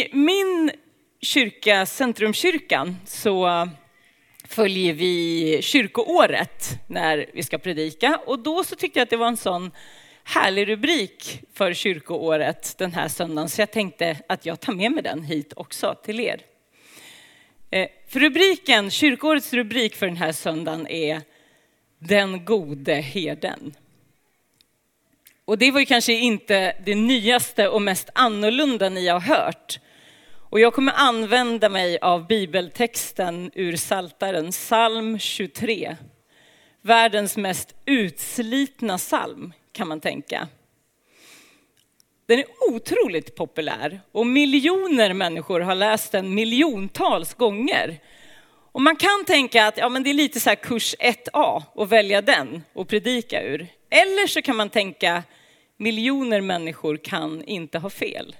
I min kyrka, Centrumkyrkan, så följer vi kyrkoåret när vi ska predika. Och då så tyckte jag att det var en sån härlig rubrik för kyrkoåret den här söndagen, så jag tänkte att jag tar med mig den hit också till er. Eh, för rubriken, kyrkoårets rubrik för den här söndagen är Den gode herden. Och det var ju kanske inte det nyaste och mest annorlunda ni har hört. Och jag kommer använda mig av bibeltexten ur Saltaren, psalm 23. Världens mest utslitna psalm kan man tänka. Den är otroligt populär och miljoner människor har läst den miljontals gånger. Och man kan tänka att ja, men det är lite så här kurs 1A och välja den och predika ur. Eller så kan man tänka miljoner människor kan inte ha fel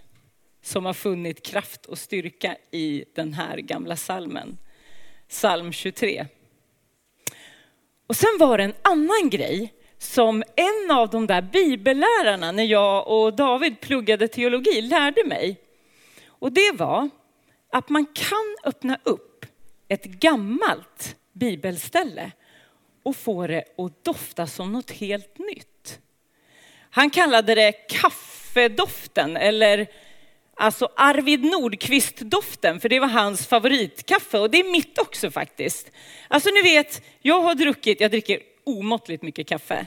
som har funnit kraft och styrka i den här gamla salmen. Psalm 23. Och sen var det en annan grej som en av de där bibellärarna när jag och David pluggade teologi lärde mig. Och det var att man kan öppna upp ett gammalt bibelställe och få det att dofta som något helt nytt. Han kallade det kaffedoften eller alltså Arvid Nordqvist-doften, för det var hans favoritkaffe och det är mitt också faktiskt. Alltså ni vet, jag har druckit, jag dricker omåttligt mycket kaffe.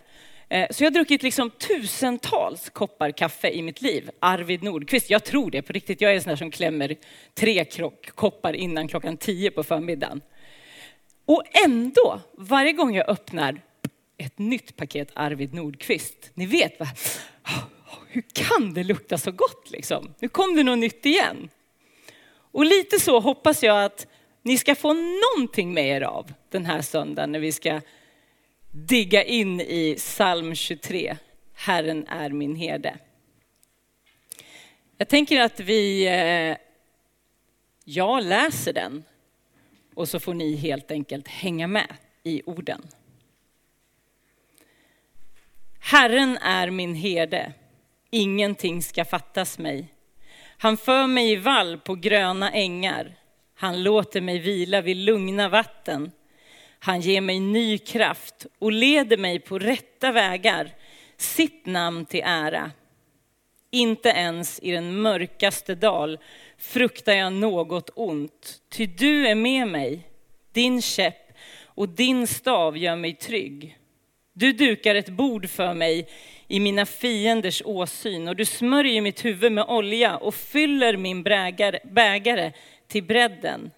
Eh, så jag har druckit liksom tusentals koppar kaffe i mitt liv. Arvid Nordqvist, jag tror det på riktigt. Jag är en sån där som klämmer tre koppar innan klockan tio på förmiddagen. Och ändå, varje gång jag öppnar ett nytt paket Arvid Nordqvist, ni vet va? Hur kan det lukta så gott liksom? Nu kom det något nytt igen. Och lite så hoppas jag att ni ska få någonting med er av den här söndagen när vi ska digga in i psalm 23. Herren är min herde. Jag tänker att vi, eh, jag läser den och så får ni helt enkelt hänga med i orden. Herren är min herde, ingenting ska fattas mig. Han för mig i vall på gröna ängar. Han låter mig vila vid lugna vatten. Han ger mig ny kraft och leder mig på rätta vägar, sitt namn till ära. Inte ens i den mörkaste dal fruktar jag något ont, ty du är med mig. Din käpp och din stav gör mig trygg. Du dukar ett bord för mig i mina fienders åsyn och du smörjer mitt huvud med olja och fyller min bägare till bredden.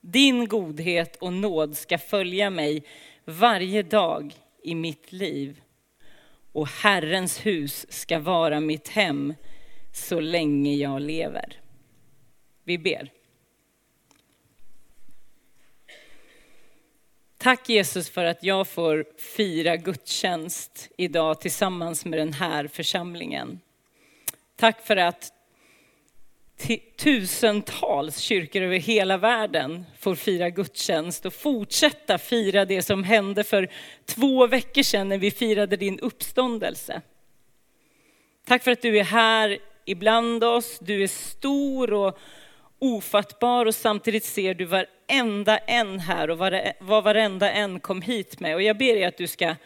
Din godhet och nåd ska följa mig varje dag i mitt liv. Och Herrens hus ska vara mitt hem så länge jag lever. Vi ber. Tack Jesus för att jag får fira gudstjänst idag tillsammans med den här församlingen. Tack för att tusentals kyrkor över hela världen får fira gudstjänst och fortsätta fira det som hände för två veckor sedan när vi firade din uppståndelse. Tack för att du är här ibland oss, du är stor och ofattbar och samtidigt ser du varenda en här och vad varenda en kom hit med. Och jag ber dig att du ska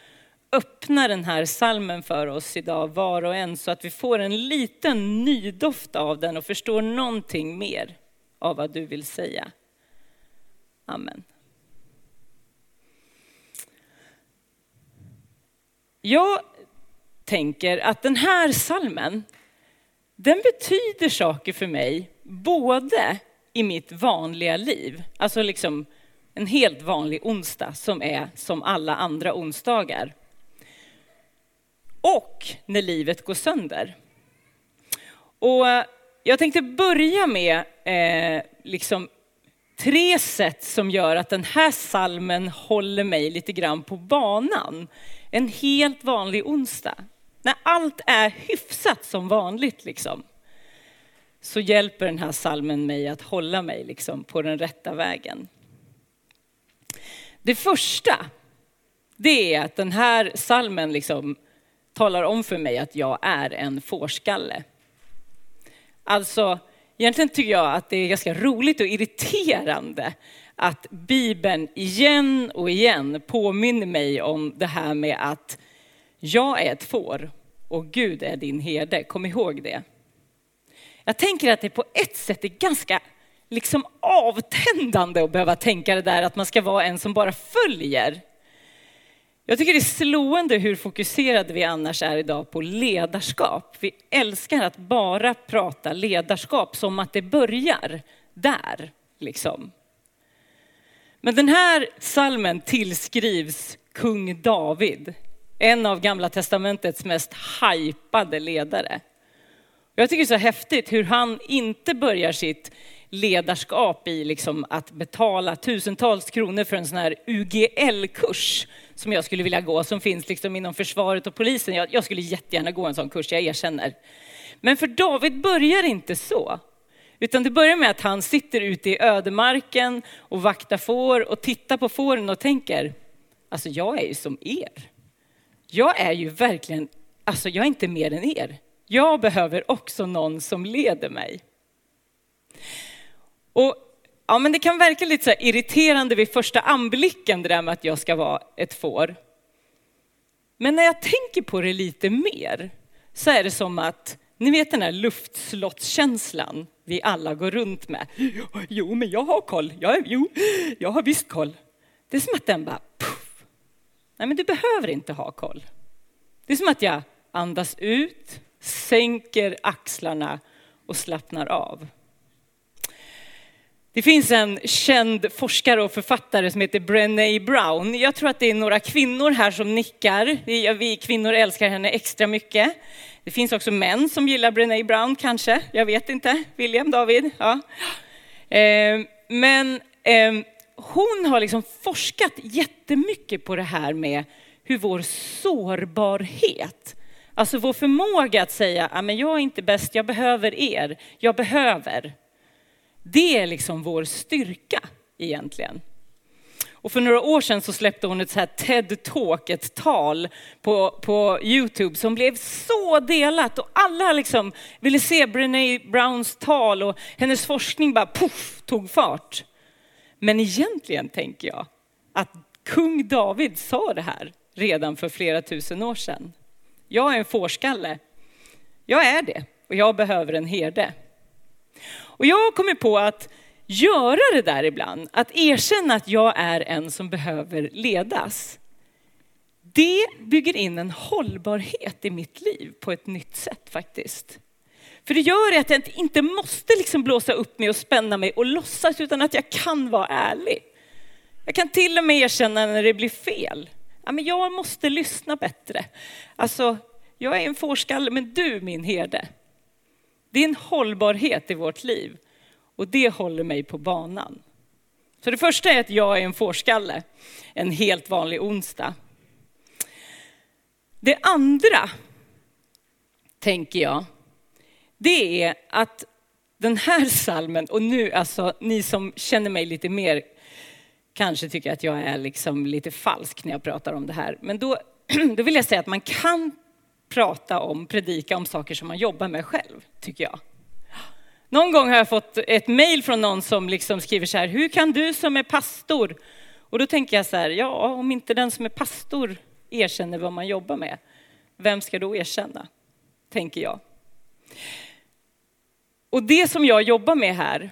öppna den här salmen för oss idag var och en så att vi får en liten nydoft av den och förstår någonting mer av vad du vill säga. Amen. Jag tänker att den här salmen, den betyder saker för mig, både i mitt vanliga liv, alltså liksom en helt vanlig onsdag som är som alla andra onsdagar och när livet går sönder. Och eh, jag tänkte börja med eh, liksom tre sätt som gör att den här salmen håller mig lite grann på banan. En helt vanlig onsdag. När allt är hyfsat som vanligt liksom. Så hjälper den här salmen mig att hålla mig liksom på den rätta vägen. Det första, det är att den här salmen liksom talar om för mig att jag är en fårskalle. Alltså, egentligen tycker jag att det är ganska roligt och irriterande att Bibeln igen och igen påminner mig om det här med att jag är ett får och Gud är din herde. Kom ihåg det. Jag tänker att det på ett sätt är ganska liksom avtändande att behöva tänka det där att man ska vara en som bara följer. Jag tycker det är slående hur fokuserade vi annars är idag på ledarskap. Vi älskar att bara prata ledarskap som att det börjar där. Liksom. Men den här salmen tillskrivs kung David, en av Gamla Testamentets mest hypade ledare. Jag tycker det är så häftigt hur han inte börjar sitt ledarskap i liksom att betala tusentals kronor för en sån här UGL-kurs som jag skulle vilja gå, som finns liksom inom försvaret och polisen. Jag, jag skulle jättegärna gå en sån kurs, jag erkänner. Men för David börjar inte så. Utan det börjar med att han sitter ute i ödemarken och vaktar får och tittar på fåren och tänker, alltså jag är ju som er. Jag är ju verkligen, alltså jag är inte mer än er. Jag behöver också någon som leder mig. Och ja, men det kan verka lite så irriterande vid första anblicken det där med att jag ska vara ett får. Men när jag tänker på det lite mer så är det som att, ni vet den här luftslottskänslan vi alla går runt med. Jo, men jag har koll. Jag, jo, jag har visst koll. Det är som att den bara, puff. Nej, men du behöver inte ha koll. Det är som att jag andas ut, sänker axlarna och slappnar av. Det finns en känd forskare och författare som heter Brené Brown. Jag tror att det är några kvinnor här som nickar. Vi kvinnor älskar henne extra mycket. Det finns också män som gillar Brené Brown kanske. Jag vet inte. William, David? Ja. Ehm, men ehm, hon har liksom forskat jättemycket på det här med hur vår sårbarhet, alltså vår förmåga att säga, men jag är inte bäst, jag behöver er, jag behöver. Det är liksom vår styrka egentligen. Och för några år sedan så släppte hon ett så här TED-talk, ett tal på, på Youtube som blev så delat och alla liksom ville se Brené Browns tal och hennes forskning bara puff, tog fart. Men egentligen tänker jag att kung David sa det här redan för flera tusen år sedan. Jag är en fårskalle. Jag är det och jag behöver en herde. Och jag har kommit på att göra det där ibland, att erkänna att jag är en som behöver ledas. Det bygger in en hållbarhet i mitt liv på ett nytt sätt faktiskt. För det gör att jag inte måste liksom blåsa upp mig och spänna mig och låtsas utan att jag kan vara ärlig. Jag kan till och med erkänna när det blir fel. Ja, men jag måste lyssna bättre. Alltså, jag är en fårskalle, men du min herde. Det är en hållbarhet i vårt liv och det håller mig på banan. Så det första är att jag är en fårskalle, en helt vanlig onsdag. Det andra, tänker jag, det är att den här salmen, och nu alltså ni som känner mig lite mer kanske tycker att jag är liksom lite falsk när jag pratar om det här. Men då, då vill jag säga att man kan prata om, predika om saker som man jobbar med själv, tycker jag. Någon gång har jag fått ett mejl från någon som liksom skriver så här, hur kan du som är pastor? Och då tänker jag så här, ja om inte den som är pastor erkänner vad man jobbar med, vem ska då erkänna? Tänker jag. Och det som jag jobbar med här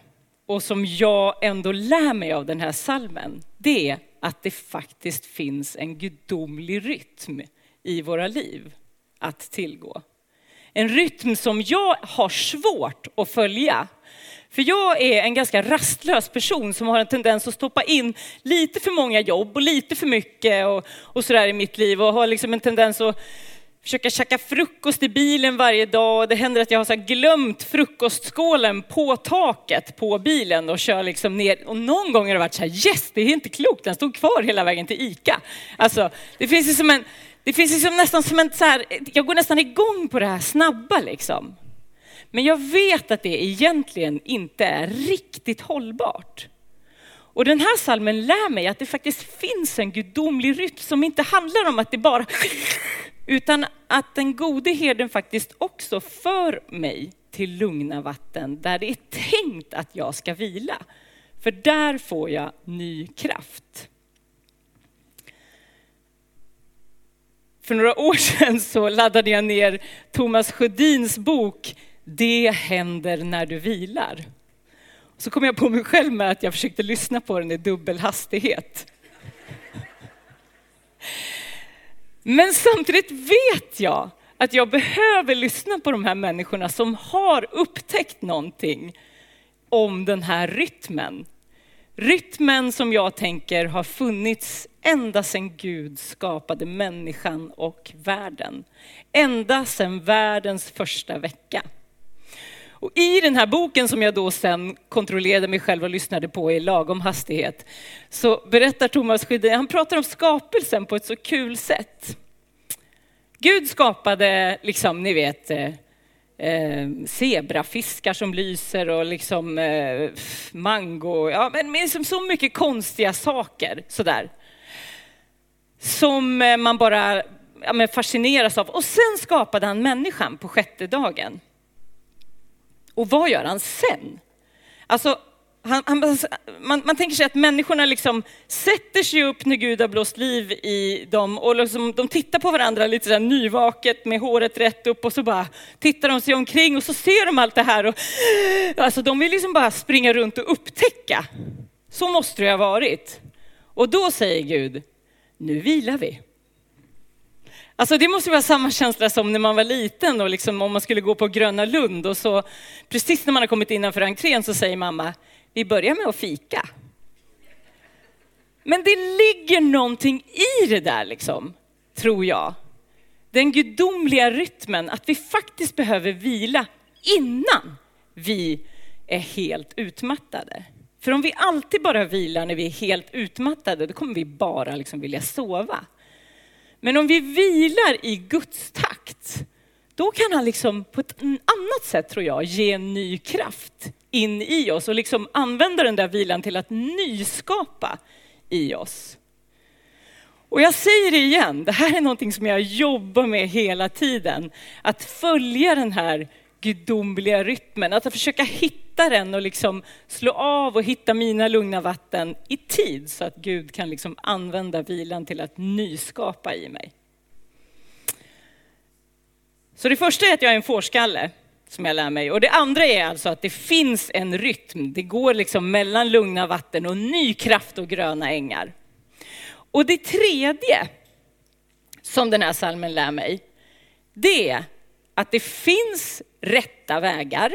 och som jag ändå lär mig av den här salmen, det är att det faktiskt finns en gudomlig rytm i våra liv att tillgå. En rytm som jag har svårt att följa. För jag är en ganska rastlös person som har en tendens att stoppa in lite för många jobb och lite för mycket och, och sådär i mitt liv och har liksom en tendens att försöka käka frukost i bilen varje dag. Det händer att jag har så glömt frukostskålen på taket på bilen och kör liksom ner. Och någon gång har det varit så här, yes, det är inte klokt, den stod kvar hela vägen till ICA. Alltså, det finns ju som en, det finns liksom nästan som en så här, jag går nästan igång på det här snabba liksom. Men jag vet att det egentligen inte är riktigt hållbart. Och den här salmen lär mig att det faktiskt finns en gudomlig rytm som inte handlar om att det bara utan att den gode herden faktiskt också för mig till lugna vatten där det är tänkt att jag ska vila. För där får jag ny kraft. För några år sedan så laddade jag ner Thomas Sjödins bok Det händer när du vilar. Så kom jag på mig själv med att jag försökte lyssna på den i dubbel hastighet. Men samtidigt vet jag att jag behöver lyssna på de här människorna som har upptäckt någonting om den här rytmen. Rytmen som jag tänker har funnits ända sedan Gud skapade människan och världen. Ända sedan världens första vecka. Och I den här boken som jag då sen kontrollerade mig själv och lyssnade på i lagom hastighet så berättar Thomas Sjödin, han pratar om skapelsen på ett så kul sätt. Gud skapade, liksom ni vet, eh, eh zebrafiskar som lyser och liksom eh, mango, ja men liksom så mycket konstiga saker sådär. Som eh, man bara ja, fascineras av. Och sen skapade han människan på sjätte dagen. Och vad gör han sen? Alltså, han, han, man, man, tänker sig att människorna liksom sätter sig upp när Gud har blåst liv i dem och liksom, de tittar på varandra lite så nyvaket med håret rätt upp och så bara tittar de sig omkring och så ser de allt det här. Och, alltså, de vill liksom bara springa runt och upptäcka. Så måste det ha varit. Och då säger Gud, nu vilar vi. Alltså det måste vara samma känsla som när man var liten och liksom om man skulle gå på Gröna Lund och så precis när man har kommit innanför entrén så säger mamma, vi börjar med att fika. Men det ligger någonting i det där liksom, tror jag. Den gudomliga rytmen, att vi faktiskt behöver vila innan vi är helt utmattade. För om vi alltid bara vilar när vi är helt utmattade, då kommer vi bara liksom vilja sova. Men om vi vilar i Guds takt, då kan han liksom på ett annat sätt tror jag ge ny kraft in i oss och liksom använda den där vilan till att nyskapa i oss. Och jag säger det igen, det här är någonting som jag jobbar med hela tiden. Att följa den här gudomliga rytmen, att försöka hitta den och liksom slå av och hitta mina lugna vatten i tid så att Gud kan liksom använda vilan till att nyskapa i mig. Så det första är att jag är en fårskalle som jag lär mig. Och det andra är alltså att det finns en rytm. Det går liksom mellan lugna vatten och ny kraft och gröna ängar. Och det tredje som den här salmen lär mig, det är att det finns rätta vägar.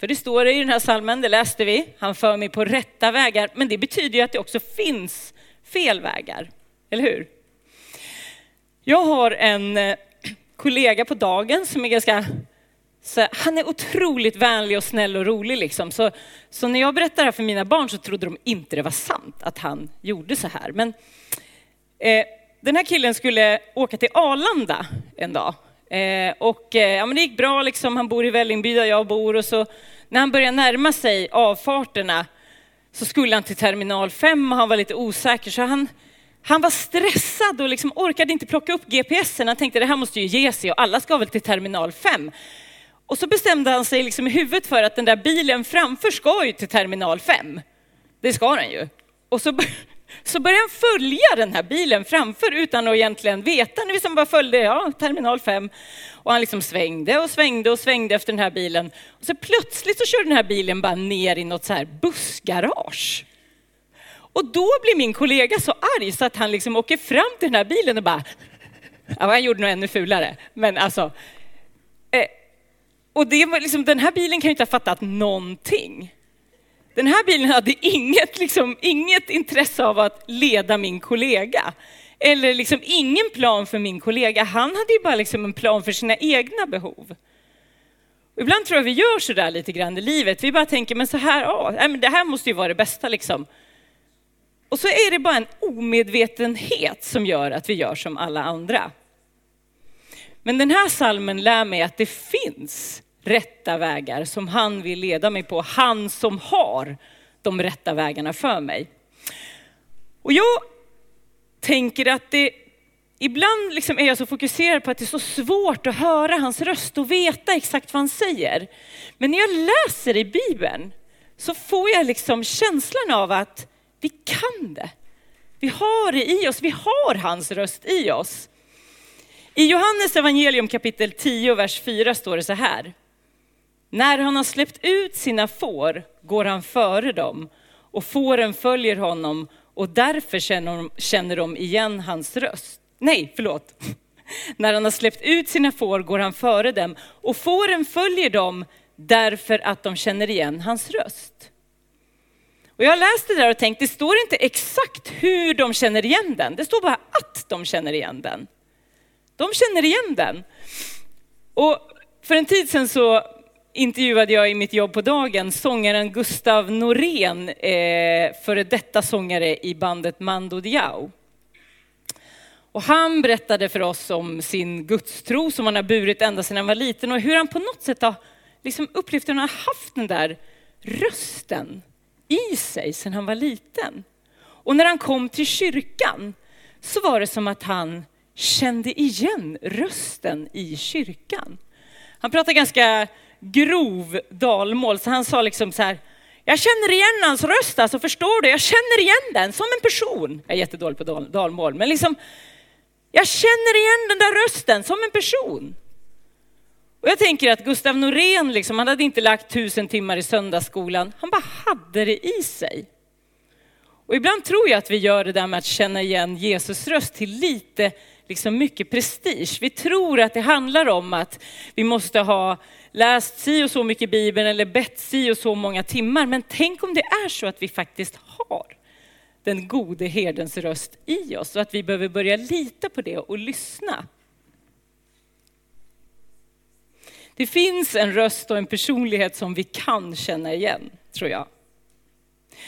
För det står det i den här salmen, det läste vi, han för mig på rätta vägar. Men det betyder ju att det också finns fel vägar, eller hur? Jag har en eh, kollega på dagen som är ganska så han är otroligt vänlig och snäll och rolig. Liksom. Så, så när jag berättade det här för mina barn så trodde de inte det var sant att han gjorde så här. Men eh, den här killen skulle åka till Arlanda en dag. Eh, och eh, ja, men det gick bra, liksom. han bor i Vällingby där jag bor. Och så, när han började närma sig avfarterna så skulle han till terminal 5 och han var lite osäker. Så han, han var stressad och liksom orkade inte plocka upp GPSen. Han tänkte det här måste ju ge sig och alla ska väl till terminal 5. Och så bestämde han sig liksom i huvudet för att den där bilen framför ska ju till terminal 5. Det ska den ju. Och så, så började han följa den här bilen framför utan att egentligen veta. Nu liksom bara följde, ja, terminal 5. Och han liksom svängde och svängde och svängde efter den här bilen. Och så plötsligt så kör den här bilen bara ner i något så här bussgarage. Och då blir min kollega så arg så att han liksom åker fram till den här bilen och bara, ja, han gjorde nog ännu fulare. Men alltså, eh, och det var liksom, den här bilen kan ju inte ha fattat någonting. Den här bilen hade inget, liksom, inget intresse av att leda min kollega. Eller liksom ingen plan för min kollega. Han hade ju bara liksom en plan för sina egna behov. Och ibland tror jag vi gör så där lite grann i livet. Vi bara tänker, men så här, ja, det här måste ju vara det bästa liksom. Och så är det bara en omedvetenhet som gör att vi gör som alla andra. Men den här salmen lär mig att det finns rätta vägar som han vill leda mig på. Han som har de rätta vägarna för mig. Och jag tänker att det ibland liksom är jag så fokuserad på att det är så svårt att höra hans röst och veta exakt vad han säger. Men när jag läser i Bibeln så får jag liksom känslan av att vi kan det. Vi har det i oss, vi har hans röst i oss. I Johannes evangelium kapitel 10, vers 4 står det så här. När han har släppt ut sina får går han före dem och fåren följer honom och därför känner de, känner de igen hans röst. Nej, förlåt. När han har släppt ut sina får går han före dem och fåren följer dem därför att de känner igen hans röst. Och jag läste det där och tänkte, det står inte exakt hur de känner igen den, det står bara att de känner igen den. De känner igen den. Och för en tid sedan så intervjuade jag i mitt jobb på dagen sångaren Gustav Norén, eh, före detta sångare i bandet Mando Diao. Och han berättade för oss om sin gudstro som han har burit ända sedan han var liten och hur han på något sätt har liksom upplevt att han har haft den där rösten i sig sedan han var liten. Och när han kom till kyrkan så var det som att han kände igen rösten i kyrkan. Han pratade ganska grov dalmål, så han sa liksom så här, jag känner igen hans röst, alltså förstår du? Jag känner igen den som en person. Jag är jättedålig på dal, dalmål, men liksom, jag känner igen den där rösten som en person. Och jag tänker att Gustav Norén, liksom, han hade inte lagt tusen timmar i söndagsskolan, han bara hade det i sig. Och ibland tror jag att vi gör det där med att känna igen Jesus röst till lite liksom mycket prestige. Vi tror att det handlar om att vi måste ha läst si och så mycket Bibeln eller bett si och så många timmar. Men tänk om det är så att vi faktiskt har den gode herdens röst i oss och att vi behöver börja lita på det och lyssna. Det finns en röst och en personlighet som vi kan känna igen, tror jag.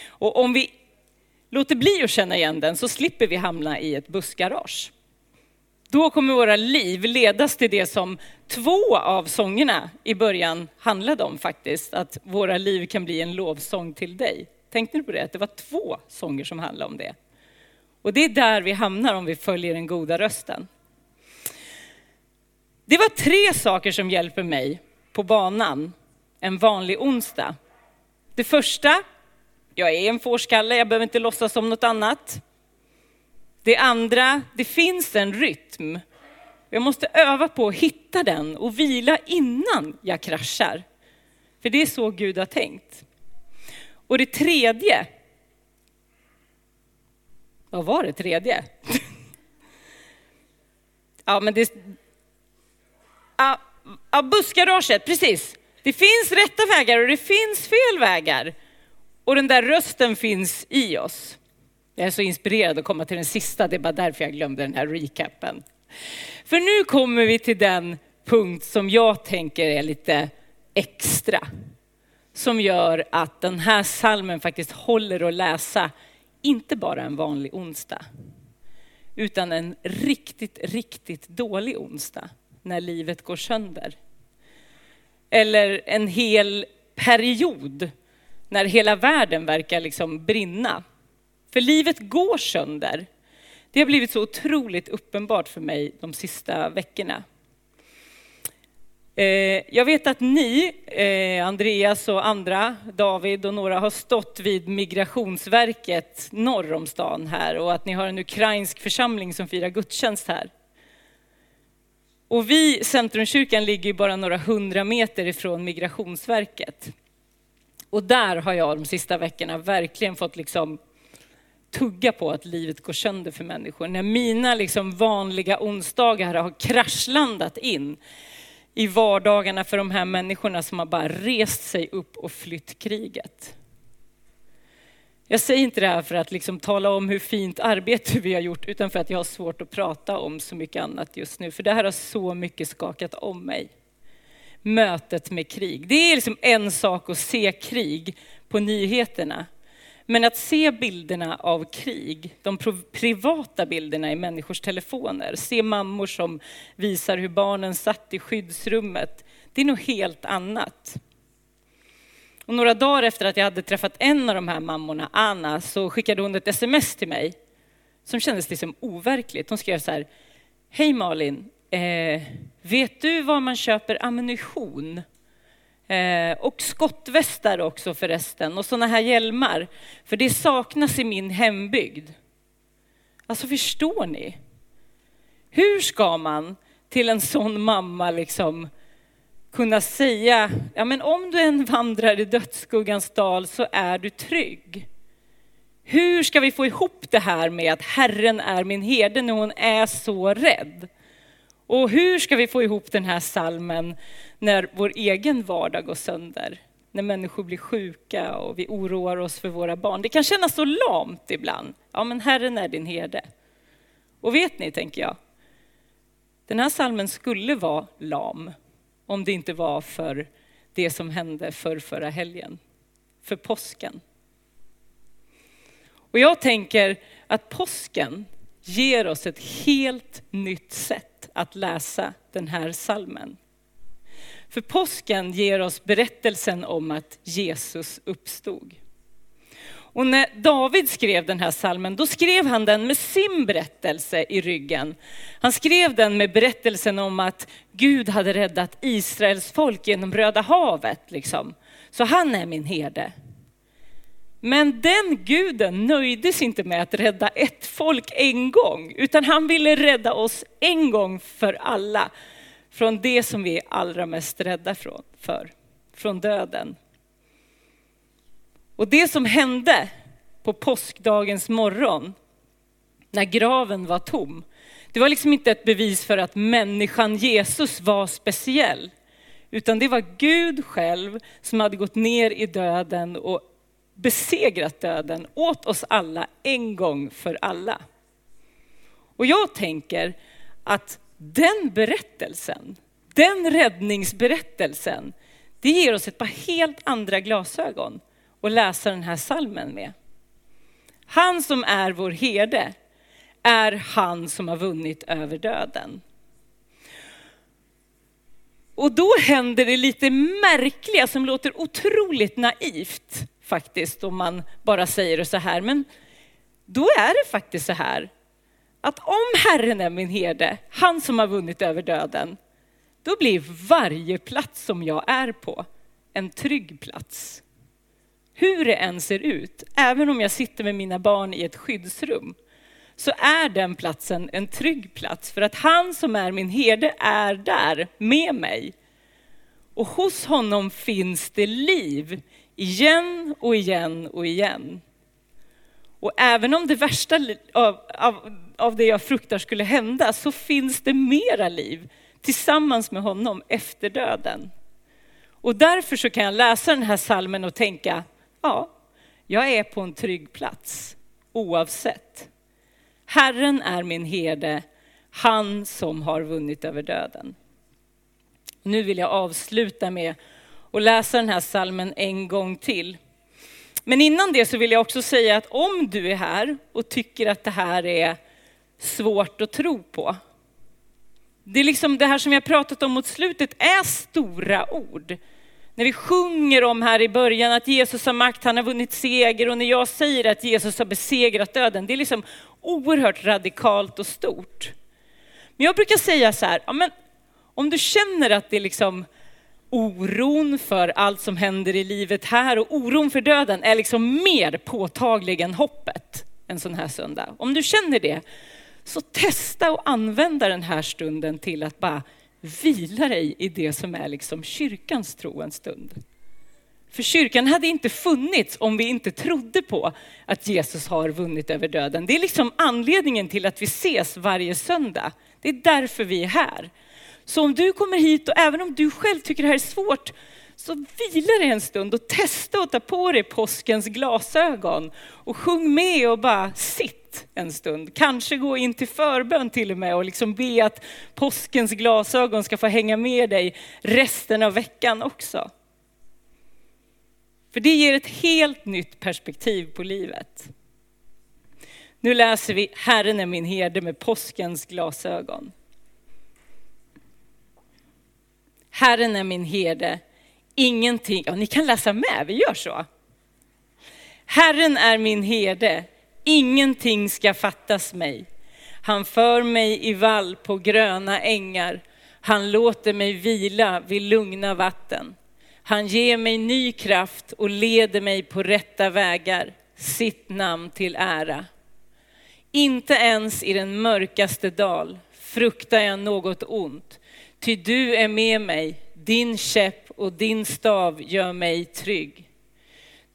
Och om vi låter bli att känna igen den så slipper vi hamna i ett bussgarage. Då kommer våra liv ledas till det som två av sångerna i början handlade om faktiskt, att våra liv kan bli en lovsång till dig. Tänkte ni på det? Att det var två sånger som handlade om det. Och det är där vi hamnar om vi följer den goda rösten. Det var tre saker som hjälper mig på banan en vanlig onsdag. Det första, jag är en fårskalle, jag behöver inte låtsas som något annat. Det andra, det finns en rytm. Jag måste öva på att hitta den och vila innan jag kraschar. För det är så Gud har tänkt. Och det tredje, vad var det tredje? ja, men det... Ja, ja, bussgaraget, precis. Det finns rätta vägar och det finns fel vägar. Och den där rösten finns i oss. Jag är så inspirerad att komma till den sista, det är bara därför jag glömde den här recapen. För nu kommer vi till den punkt som jag tänker är lite extra. Som gör att den här salmen faktiskt håller att läsa, inte bara en vanlig onsdag, utan en riktigt, riktigt dålig onsdag när livet går sönder. Eller en hel period när hela världen verkar liksom brinna. För livet går sönder. Det har blivit så otroligt uppenbart för mig de sista veckorna. Eh, jag vet att ni, eh, Andreas och andra, David och några har stått vid Migrationsverket norr om stan här och att ni har en ukrainsk församling som firar gudstjänst här. Och vi, Centrumkyrkan, ligger bara några hundra meter ifrån Migrationsverket. Och där har jag de sista veckorna verkligen fått liksom tugga på att livet går sönder för människor. När mina liksom vanliga onsdagar har kraschlandat in i vardagarna för de här människorna som har bara rest sig upp och flytt kriget. Jag säger inte det här för att liksom tala om hur fint arbete vi har gjort, utan för att jag har svårt att prata om så mycket annat just nu. För det här har så mycket skakat om mig. Mötet med krig. Det är liksom en sak att se krig på nyheterna. Men att se bilderna av krig, de privata bilderna i människors telefoner, se mammor som visar hur barnen satt i skyddsrummet, det är något helt annat. Och några dagar efter att jag hade träffat en av de här mammorna, Anna, så skickade hon ett sms till mig som kändes liksom overkligt. Hon skrev så här, Hej Malin, eh, vet du var man köper ammunition? Eh, och skottvästar också förresten och sådana här hjälmar. För det saknas i min hembygd. Alltså förstår ni? Hur ska man till en sån mamma liksom kunna säga, ja men om du än vandrar i dödsskuggans dal så är du trygg. Hur ska vi få ihop det här med att Herren är min herde när hon är så rädd? Och hur ska vi få ihop den här salmen när vår egen vardag går sönder? När människor blir sjuka och vi oroar oss för våra barn. Det kan kännas så lamt ibland. Ja, men Herren är din herde. Och vet ni, tänker jag, den här salmen skulle vara lam om det inte var för det som hände för förra helgen, för påsken. Och jag tänker att påsken ger oss ett helt nytt sätt att läsa den här salmen. För påsken ger oss berättelsen om att Jesus uppstod. Och när David skrev den här salmen, då skrev han den med sin berättelse i ryggen. Han skrev den med berättelsen om att Gud hade räddat Israels folk genom Röda havet. Liksom. Så han är min herde. Men den guden nöjde sig inte med att rädda ett folk en gång, utan han ville rädda oss en gång för alla från det som vi är allra mest rädda för, från döden. Och det som hände på påskdagens morgon, när graven var tom, det var liksom inte ett bevis för att människan Jesus var speciell, utan det var Gud själv som hade gått ner i döden och besegrat döden åt oss alla en gång för alla. Och jag tänker att den berättelsen, den räddningsberättelsen, det ger oss ett par helt andra glasögon att läsa den här salmen med. Han som är vår herde är han som har vunnit över döden. Och då händer det lite märkliga som låter otroligt naivt faktiskt om man bara säger det så här. Men då är det faktiskt så här att om Herren är min herde, han som har vunnit över döden, då blir varje plats som jag är på en trygg plats. Hur det än ser ut, även om jag sitter med mina barn i ett skyddsrum, så är den platsen en trygg plats för att han som är min herde är där med mig. Och hos honom finns det liv igen och igen och igen. Och även om det värsta av, av, av det jag fruktar skulle hända så finns det mera liv tillsammans med honom efter döden. Och därför så kan jag läsa den här salmen och tänka, ja, jag är på en trygg plats oavsett. Herren är min herde, han som har vunnit över döden. Nu vill jag avsluta med och läsa den här salmen en gång till. Men innan det så vill jag också säga att om du är här och tycker att det här är svårt att tro på. Det är liksom det här som vi har pratat om mot slutet är stora ord. När vi sjunger om här i början att Jesus har makt, han har vunnit seger och när jag säger att Jesus har besegrat döden, det är liksom oerhört radikalt och stort. Men jag brukar säga så här, ja, men om du känner att det är liksom oron för allt som händer i livet här och oron för döden är liksom mer påtaglig än hoppet en sån här söndag. Om du känner det, så testa att använda den här stunden till att bara vila dig i det som är liksom kyrkans tro en stund. För kyrkan hade inte funnits om vi inte trodde på att Jesus har vunnit över döden. Det är liksom anledningen till att vi ses varje söndag. Det är därför vi är här. Så om du kommer hit och även om du själv tycker det här är svårt, så vila dig en stund och testa att ta på dig påskens glasögon och sjung med och bara sitt en stund. Kanske gå in till förbön till och med och liksom be att påskens glasögon ska få hänga med dig resten av veckan också. För det ger ett helt nytt perspektiv på livet. Nu läser vi Herren är min herde med påskens glasögon. Herren är min herde, ingenting, ja, ni kan läsa med, vi gör så. Herren är min herde, ingenting ska fattas mig. Han för mig i vall på gröna ängar. Han låter mig vila vid lugna vatten. Han ger mig ny kraft och leder mig på rätta vägar, sitt namn till ära. Inte ens i den mörkaste dal fruktar jag något ont, ty du är med mig, din käpp och din stav gör mig trygg.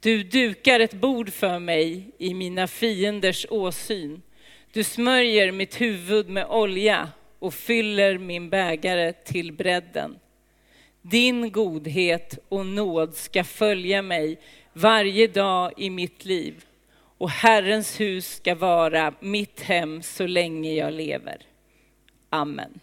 Du dukar ett bord för mig i mina fienders åsyn. Du smörjer mitt huvud med olja och fyller min bägare till bredden. Din godhet och nåd ska följa mig varje dag i mitt liv och Herrens hus ska vara mitt hem så länge jag lever. Amen.